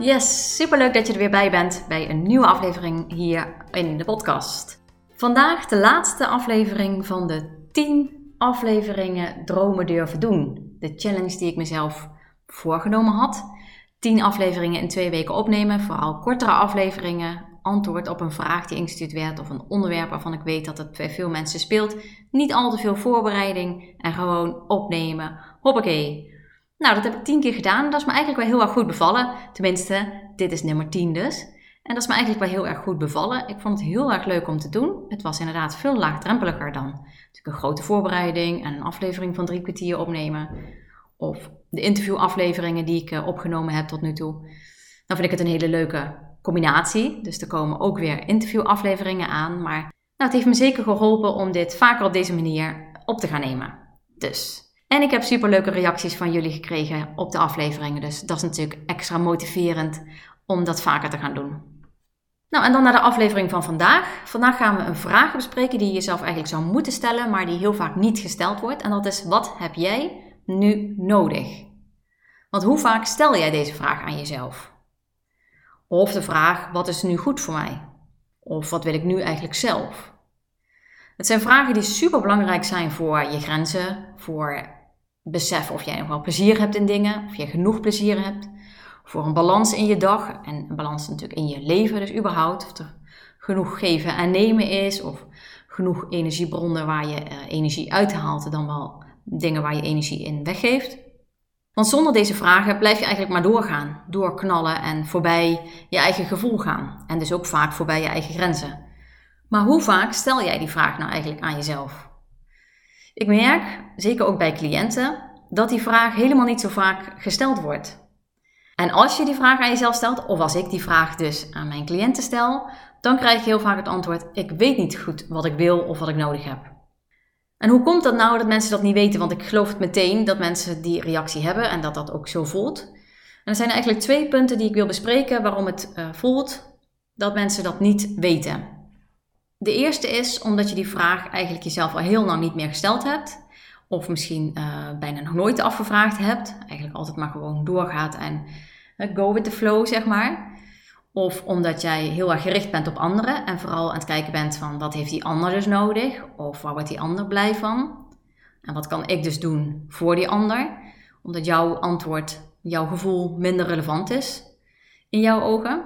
Yes, superleuk dat je er weer bij bent bij een nieuwe aflevering hier in de podcast. Vandaag de laatste aflevering van de 10 afleveringen Dromen durven doen. De challenge die ik mezelf voorgenomen had. 10 afleveringen in twee weken opnemen, vooral kortere afleveringen. Antwoord op een vraag die ingestuurd werd of een onderwerp waarvan ik weet dat het bij veel mensen speelt. Niet al te veel voorbereiding en gewoon opnemen. Hoppakee. Nou, dat heb ik tien keer gedaan. Dat is me eigenlijk wel heel erg goed bevallen. Tenminste, dit is nummer 10 dus. En dat is me eigenlijk wel heel erg goed bevallen. Ik vond het heel erg leuk om te doen. Het was inderdaad veel laagdrempeliger dan natuurlijk een grote voorbereiding en een aflevering van drie kwartier opnemen. Of de interviewafleveringen die ik eh, opgenomen heb tot nu toe. Dan vind ik het een hele leuke combinatie. Dus er komen ook weer interviewafleveringen aan. Maar nou, het heeft me zeker geholpen om dit vaker op deze manier op te gaan nemen. Dus en ik heb superleuke reacties van jullie gekregen op de afleveringen. Dus dat is natuurlijk extra motiverend om dat vaker te gaan doen. Nou, en dan naar de aflevering van vandaag. Vandaag gaan we een vraag bespreken die je jezelf eigenlijk zou moeten stellen, maar die heel vaak niet gesteld wordt. En dat is: wat heb jij nu nodig? Want hoe vaak stel jij deze vraag aan jezelf? Of de vraag: wat is nu goed voor mij? Of wat wil ik nu eigenlijk zelf? Het zijn vragen die super belangrijk zijn voor je grenzen, voor besef of jij nog wel plezier hebt in dingen, of je genoeg plezier hebt. Voor een balans in je dag en een balans natuurlijk in je leven, dus überhaupt. Of er genoeg geven en nemen is, of genoeg energiebronnen waar je uh, energie uithaalt, dan wel dingen waar je energie in weggeeft. Want zonder deze vragen blijf je eigenlijk maar doorgaan, doorknallen en voorbij je eigen gevoel gaan. En dus ook vaak voorbij je eigen grenzen. Maar hoe vaak stel jij die vraag nou eigenlijk aan jezelf? Ik merk, zeker ook bij cliënten, dat die vraag helemaal niet zo vaak gesteld wordt. En als je die vraag aan jezelf stelt, of als ik die vraag dus aan mijn cliënten stel, dan krijg je heel vaak het antwoord: ik weet niet goed wat ik wil of wat ik nodig heb. En hoe komt dat nou dat mensen dat niet weten? Want ik geloof het meteen dat mensen die reactie hebben en dat dat ook zo voelt. En er zijn eigenlijk twee punten die ik wil bespreken waarom het uh, voelt dat mensen dat niet weten. De eerste is omdat je die vraag eigenlijk jezelf al heel lang niet meer gesteld hebt. Of misschien uh, bijna nog nooit afgevraagd hebt. Eigenlijk altijd maar gewoon doorgaat en uh, go with the flow, zeg maar. Of omdat jij heel erg gericht bent op anderen en vooral aan het kijken bent van wat heeft die ander dus nodig? Of waar wordt die ander blij van? En wat kan ik dus doen voor die ander? Omdat jouw antwoord, jouw gevoel minder relevant is in jouw ogen.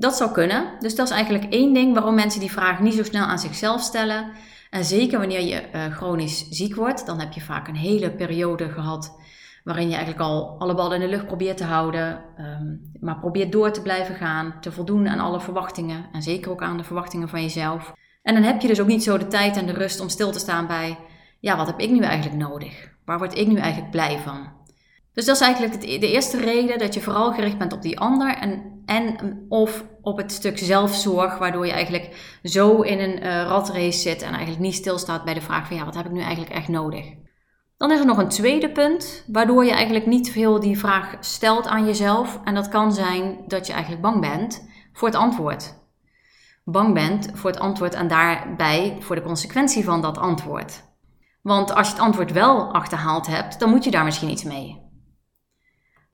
Dat zou kunnen. Dus dat is eigenlijk één ding waarom mensen die vraag niet zo snel aan zichzelf stellen. En zeker wanneer je uh, chronisch ziek wordt, dan heb je vaak een hele periode gehad waarin je eigenlijk al alle ballen in de lucht probeert te houden, um, maar probeert door te blijven gaan, te voldoen aan alle verwachtingen en zeker ook aan de verwachtingen van jezelf. En dan heb je dus ook niet zo de tijd en de rust om stil te staan bij, ja, wat heb ik nu eigenlijk nodig? Waar word ik nu eigenlijk blij van? Dus dat is eigenlijk de eerste reden dat je vooral gericht bent op die ander en, en of op het stuk zelfzorg, waardoor je eigenlijk zo in een uh, ratrace zit en eigenlijk niet stilstaat bij de vraag van ja, wat heb ik nu eigenlijk echt nodig? Dan is er nog een tweede punt, waardoor je eigenlijk niet veel die vraag stelt aan jezelf. En dat kan zijn dat je eigenlijk bang bent voor het antwoord. Bang bent voor het antwoord en daarbij voor de consequentie van dat antwoord. Want als je het antwoord wel achterhaald hebt, dan moet je daar misschien iets mee.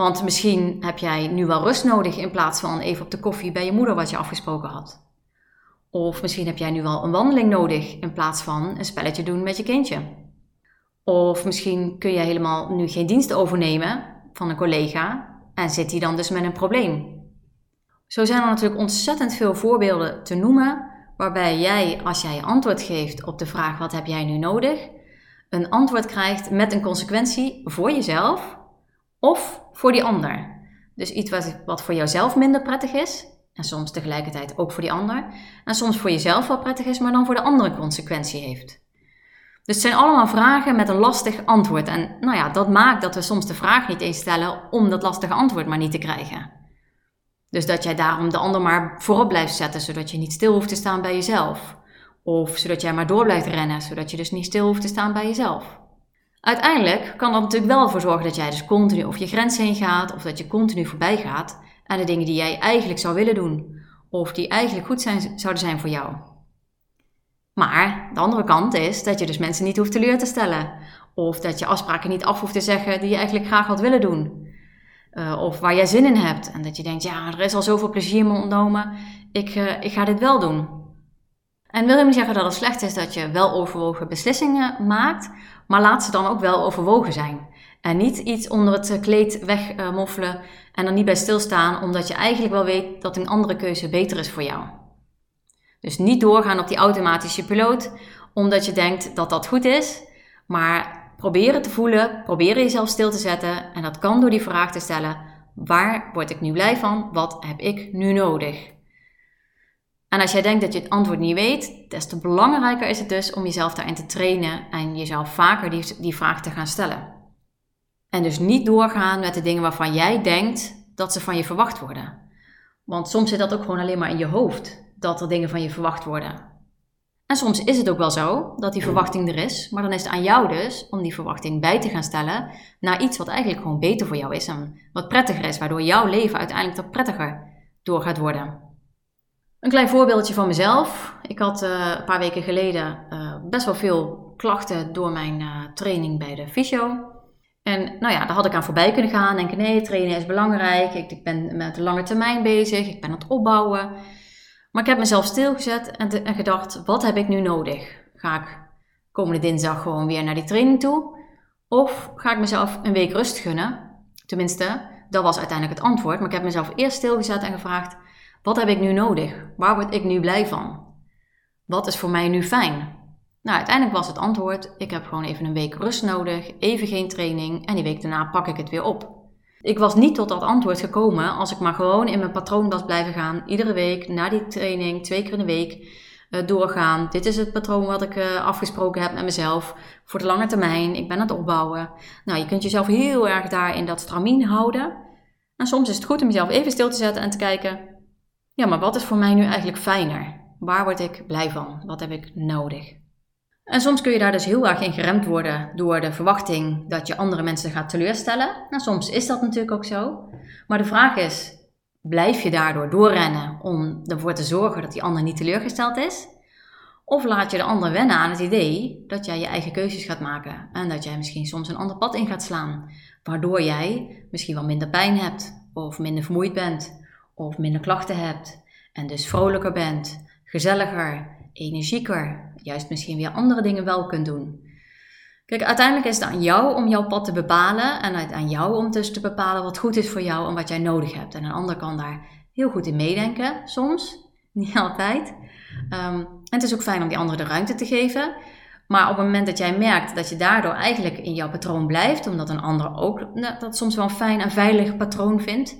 Want misschien heb jij nu wel rust nodig in plaats van even op de koffie bij je moeder wat je afgesproken had. Of misschien heb jij nu wel een wandeling nodig in plaats van een spelletje doen met je kindje. Of misschien kun je helemaal nu geen dienst overnemen van een collega en zit hij dan dus met een probleem. Zo zijn er natuurlijk ontzettend veel voorbeelden te noemen waarbij jij, als jij antwoord geeft op de vraag wat heb jij nu nodig, een antwoord krijgt met een consequentie voor jezelf of voor die ander. Dus iets wat, wat voor jouzelf minder prettig is En soms tegelijkertijd ook voor die ander. En soms voor jezelf wel prettig is, maar dan voor de andere consequentie heeft. Dus het zijn allemaal vragen met een lastig antwoord. En nou ja, dat maakt dat we soms de vraag niet eens stellen om dat lastige antwoord maar niet te krijgen. Dus dat jij daarom de ander maar voorop blijft zetten, zodat je niet stil hoeft te staan bij jezelf. Of zodat jij maar door blijft rennen, zodat je dus niet stil hoeft te staan bij jezelf. Uiteindelijk kan dat natuurlijk wel voor zorgen dat jij dus continu over je grens heen gaat, of dat je continu voorbij gaat aan de dingen die jij eigenlijk zou willen doen, of die eigenlijk goed zijn, zouden zijn voor jou. Maar de andere kant is dat je dus mensen niet hoeft teleur te stellen, of dat je afspraken niet af hoeft te zeggen die je eigenlijk graag had willen doen. Uh, of waar jij zin in hebt. En dat je denkt, ja, er is al zoveel plezier me ontnomen. Ik, uh, ik ga dit wel doen. En wil je niet zeggen dat het slecht is dat je wel overwogen beslissingen maakt. Maar laat ze dan ook wel overwogen zijn. En niet iets onder het kleed wegmoffelen en er niet bij stilstaan, omdat je eigenlijk wel weet dat een andere keuze beter is voor jou. Dus niet doorgaan op die automatische piloot, omdat je denkt dat dat goed is, maar proberen te voelen, proberen jezelf stil te zetten. En dat kan door die vraag te stellen: waar word ik nu blij van? Wat heb ik nu nodig? En als jij denkt dat je het antwoord niet weet, des te belangrijker is het dus om jezelf daarin te trainen en jezelf vaker die, die vraag te gaan stellen. En dus niet doorgaan met de dingen waarvan jij denkt dat ze van je verwacht worden. Want soms zit dat ook gewoon alleen maar in je hoofd, dat er dingen van je verwacht worden. En soms is het ook wel zo dat die verwachting er is, maar dan is het aan jou dus om die verwachting bij te gaan stellen naar iets wat eigenlijk gewoon beter voor jou is en wat prettiger is, waardoor jouw leven uiteindelijk toch prettiger door gaat worden. Een klein voorbeeldje van mezelf. Ik had uh, een paar weken geleden uh, best wel veel klachten door mijn uh, training bij de fysio. En nou ja, daar had ik aan voorbij kunnen gaan. Denken, nee, trainen is belangrijk. Ik, ik, ben met de lange termijn bezig. Ik ben aan het opbouwen. Maar ik heb mezelf stilgezet en gedacht, wat heb ik nu nodig? Ga ik komende dinsdag gewoon weer naar die training toe? Of ga ik mezelf een week rust gunnen? Tenminste, dat was uiteindelijk het antwoord. Maar ik heb mezelf eerst stilgezet en gevraagd, wat heb ik nu nodig? Waar word ik nu blij van? Wat is voor mij nu fijn? Nou, uiteindelijk was het antwoord: ik heb gewoon even een week rust nodig, even geen training en die week daarna pak ik het weer op. Ik was niet tot dat antwoord gekomen als ik maar gewoon in mijn patroon was blijven gaan. Iedere week na die training, twee keer in de week, uh, doorgaan. Dit is het patroon wat ik uh, afgesproken heb met mezelf voor de lange termijn. Ik ben aan het opbouwen. Nou, je kunt jezelf heel erg daar in dat stramien houden. En soms is het goed om jezelf even stil te zetten en te kijken: ja, maar wat is voor mij nu eigenlijk fijner? Waar word ik blij van? Wat heb ik nodig? En soms kun je daar dus heel erg in geremd worden door de verwachting dat je andere mensen gaat teleurstellen. Nou, soms is dat natuurlijk ook zo. Maar de vraag is, blijf je daardoor doorrennen om ervoor te zorgen dat die ander niet teleurgesteld is? Of laat je de ander wennen aan het idee dat jij je eigen keuzes gaat maken en dat jij misschien soms een ander pad in gaat slaan, waardoor jij misschien wel minder pijn hebt of minder vermoeid bent of minder klachten hebt en dus vrolijker bent, gezelliger, energieker, juist misschien weer andere dingen wel kunt doen. Kijk, uiteindelijk is het aan jou om jouw pad te bepalen en aan jou om dus te bepalen wat goed is voor jou en wat jij nodig hebt. En een ander kan daar heel goed in meedenken, soms, niet altijd. En het is ook fijn om die andere de ruimte te geven. Maar op het moment dat jij merkt dat je daardoor eigenlijk in jouw patroon blijft, omdat een ander ook dat soms wel een fijn en veilig patroon vindt,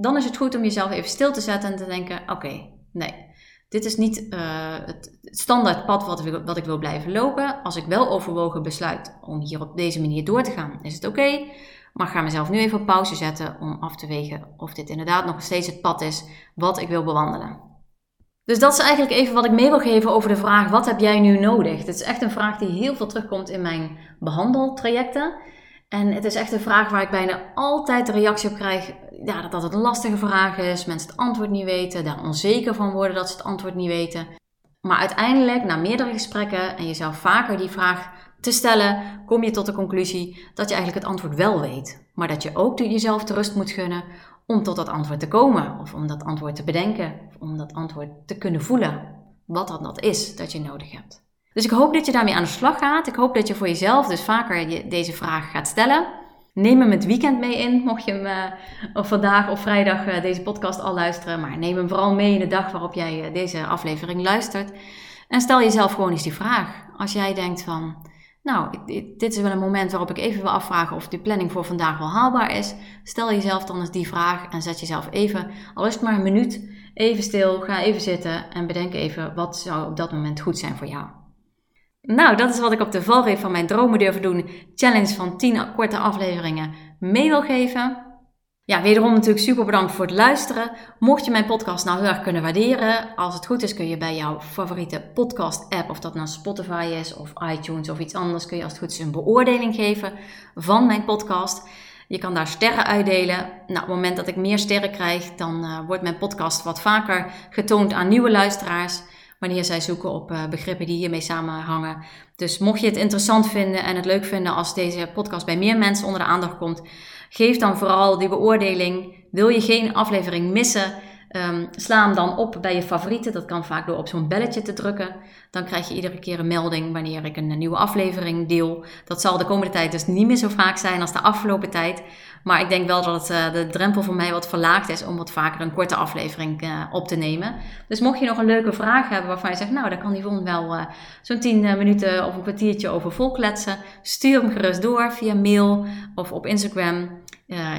dan is het goed om jezelf even stil te zetten en te denken: oké, nee, dit is niet uh, het standaard pad wat ik wil blijven lopen. Als ik wel overwogen besluit om hier op deze manier door te gaan, is het oké. Maar ik ga mezelf nu even op pauze zetten om af te wegen of dit inderdaad nog steeds het pad is wat ik wil bewandelen. Dus dat is eigenlijk even wat ik mee wil geven over de vraag: wat heb jij nu nodig? Dit is echt een vraag die heel veel terugkomt in mijn behandeltrajecten. En het is echt een vraag waar ik bijna altijd de reactie op krijg ja, dat dat een lastige vraag is, mensen het antwoord niet weten, daar onzeker van worden dat ze het antwoord niet weten. Maar uiteindelijk, na meerdere gesprekken en jezelf vaker die vraag te stellen, kom je tot de conclusie dat je eigenlijk het antwoord wel weet. Maar dat je ook jezelf de rust moet gunnen om tot dat antwoord te komen, of om dat antwoord te bedenken, of om dat antwoord te kunnen voelen. Wat dat, dat is dat je nodig hebt. Dus ik hoop dat je daarmee aan de slag gaat. Ik hoop dat je voor jezelf dus vaker deze vraag gaat stellen. Neem hem het weekend mee in, mocht je hem uh, vandaag of vrijdag uh, deze podcast al luisteren. Maar neem hem vooral mee in de dag waarop jij uh, deze aflevering luistert. En stel jezelf gewoon eens die vraag. Als jij denkt van, nou, dit is wel een moment waarop ik even wil afvragen of die planning voor vandaag wel haalbaar is. Stel jezelf dan eens die vraag en zet jezelf even, al is het maar een minuut, Even stil, ga even zitten en bedenk even wat zou op dat moment goed zijn voor jou. Nou, dat is wat ik op de valreep van mijn dromen durven doen challenge van 10 korte afleveringen mee wil geven. Ja, wederom natuurlijk super bedankt voor het luisteren. Mocht je mijn podcast nou heel erg kunnen waarderen, als het goed is kun je bij jouw favoriete podcast app, of dat nou Spotify is of iTunes of iets anders, kun je als het goed is een beoordeling geven van mijn podcast. Je kan daar sterren uitdelen. Nou, op het moment dat ik meer sterren krijg, dan uh, wordt mijn podcast wat vaker getoond aan nieuwe luisteraars. Wanneer zij zoeken op uh, begrippen die hiermee samenhangen. Dus mocht je het interessant vinden en het leuk vinden als deze podcast bij meer mensen onder de aandacht komt, geef dan vooral die beoordeling. Wil je geen aflevering missen? Um, sla hem dan op bij je favorieten. Dat kan vaak door op zo'n belletje te drukken. Dan krijg je iedere keer een melding wanneer ik een nieuwe aflevering deel. Dat zal de komende tijd dus niet meer zo vaak zijn als de afgelopen tijd. Maar ik denk wel dat het, uh, de drempel voor mij wat verlaagd is om wat vaker een korte aflevering uh, op te nemen. Dus mocht je nog een leuke vraag hebben waarvan je zegt, nou daar kan Yvonne wel uh, zo'n 10 minuten of een kwartiertje over volkletsen. Stuur hem gerust door via mail of op Instagram.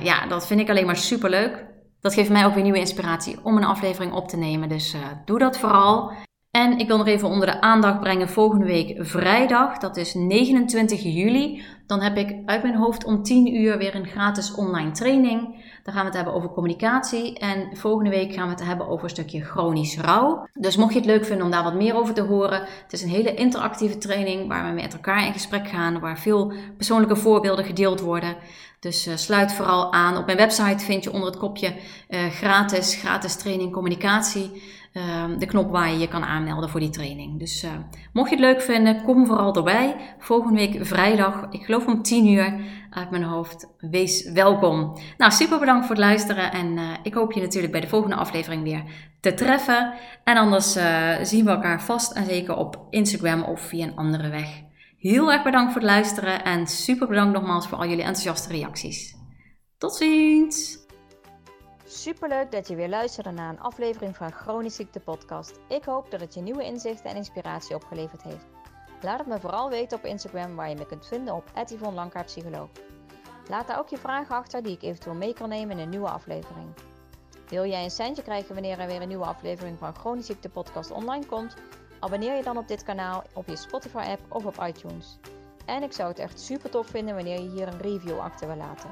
ja, dat vind ik alleen maar super leuk. Dat geeft mij ook weer nieuwe inspiratie om een aflevering op te nemen. Dus uh, doe dat vooral. En ik wil nog even onder de aandacht brengen volgende week vrijdag, dat is 29 juli. Dan heb ik uit mijn hoofd om 10 uur weer een gratis online training. Dan gaan we het hebben over communicatie. En volgende week gaan we het hebben over een stukje chronisch rouw. Dus mocht je het leuk vinden om daar wat meer over te horen. Het is een hele interactieve training waar we met elkaar in gesprek gaan. Waar veel persoonlijke voorbeelden gedeeld worden. Dus uh, sluit vooral aan. Op mijn website vind je onder het kopje uh, gratis, gratis training communicatie. Uh, de knop waar je je kan aanmelden voor die training. Dus uh, mocht je het leuk vinden, kom vooral erbij. Volgende week vrijdag, ik geloof om 10 uur uit mijn hoofd. Wees welkom. Nou, super bedankt voor het luisteren. En ik hoop je natuurlijk bij de volgende aflevering weer te treffen. En anders zien we elkaar vast en zeker op Instagram of via een andere weg. Heel erg bedankt voor het luisteren en super bedankt nogmaals voor al jullie enthousiaste reacties. Tot ziens! Superleuk dat je weer luisterde naar een aflevering van Chronisch Ziekte Podcast. Ik hoop dat het je nieuwe inzichten en inspiratie opgeleverd heeft. Laat het me vooral weten op Instagram waar je me kunt vinden op Psycholoog. Laat daar ook je vragen achter die ik eventueel mee kan nemen in een nieuwe aflevering. Wil jij een centje krijgen wanneer er weer een nieuwe aflevering van Chronisch Ziekte Podcast online komt? Abonneer je dan op dit kanaal op je Spotify-app of op iTunes. En ik zou het echt super tof vinden wanneer je hier een review achter wil laten.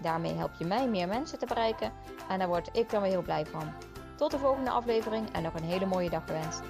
Daarmee help je mij meer mensen te bereiken en daar word ik dan weer heel blij van. Tot de volgende aflevering en nog een hele mooie dag gewenst.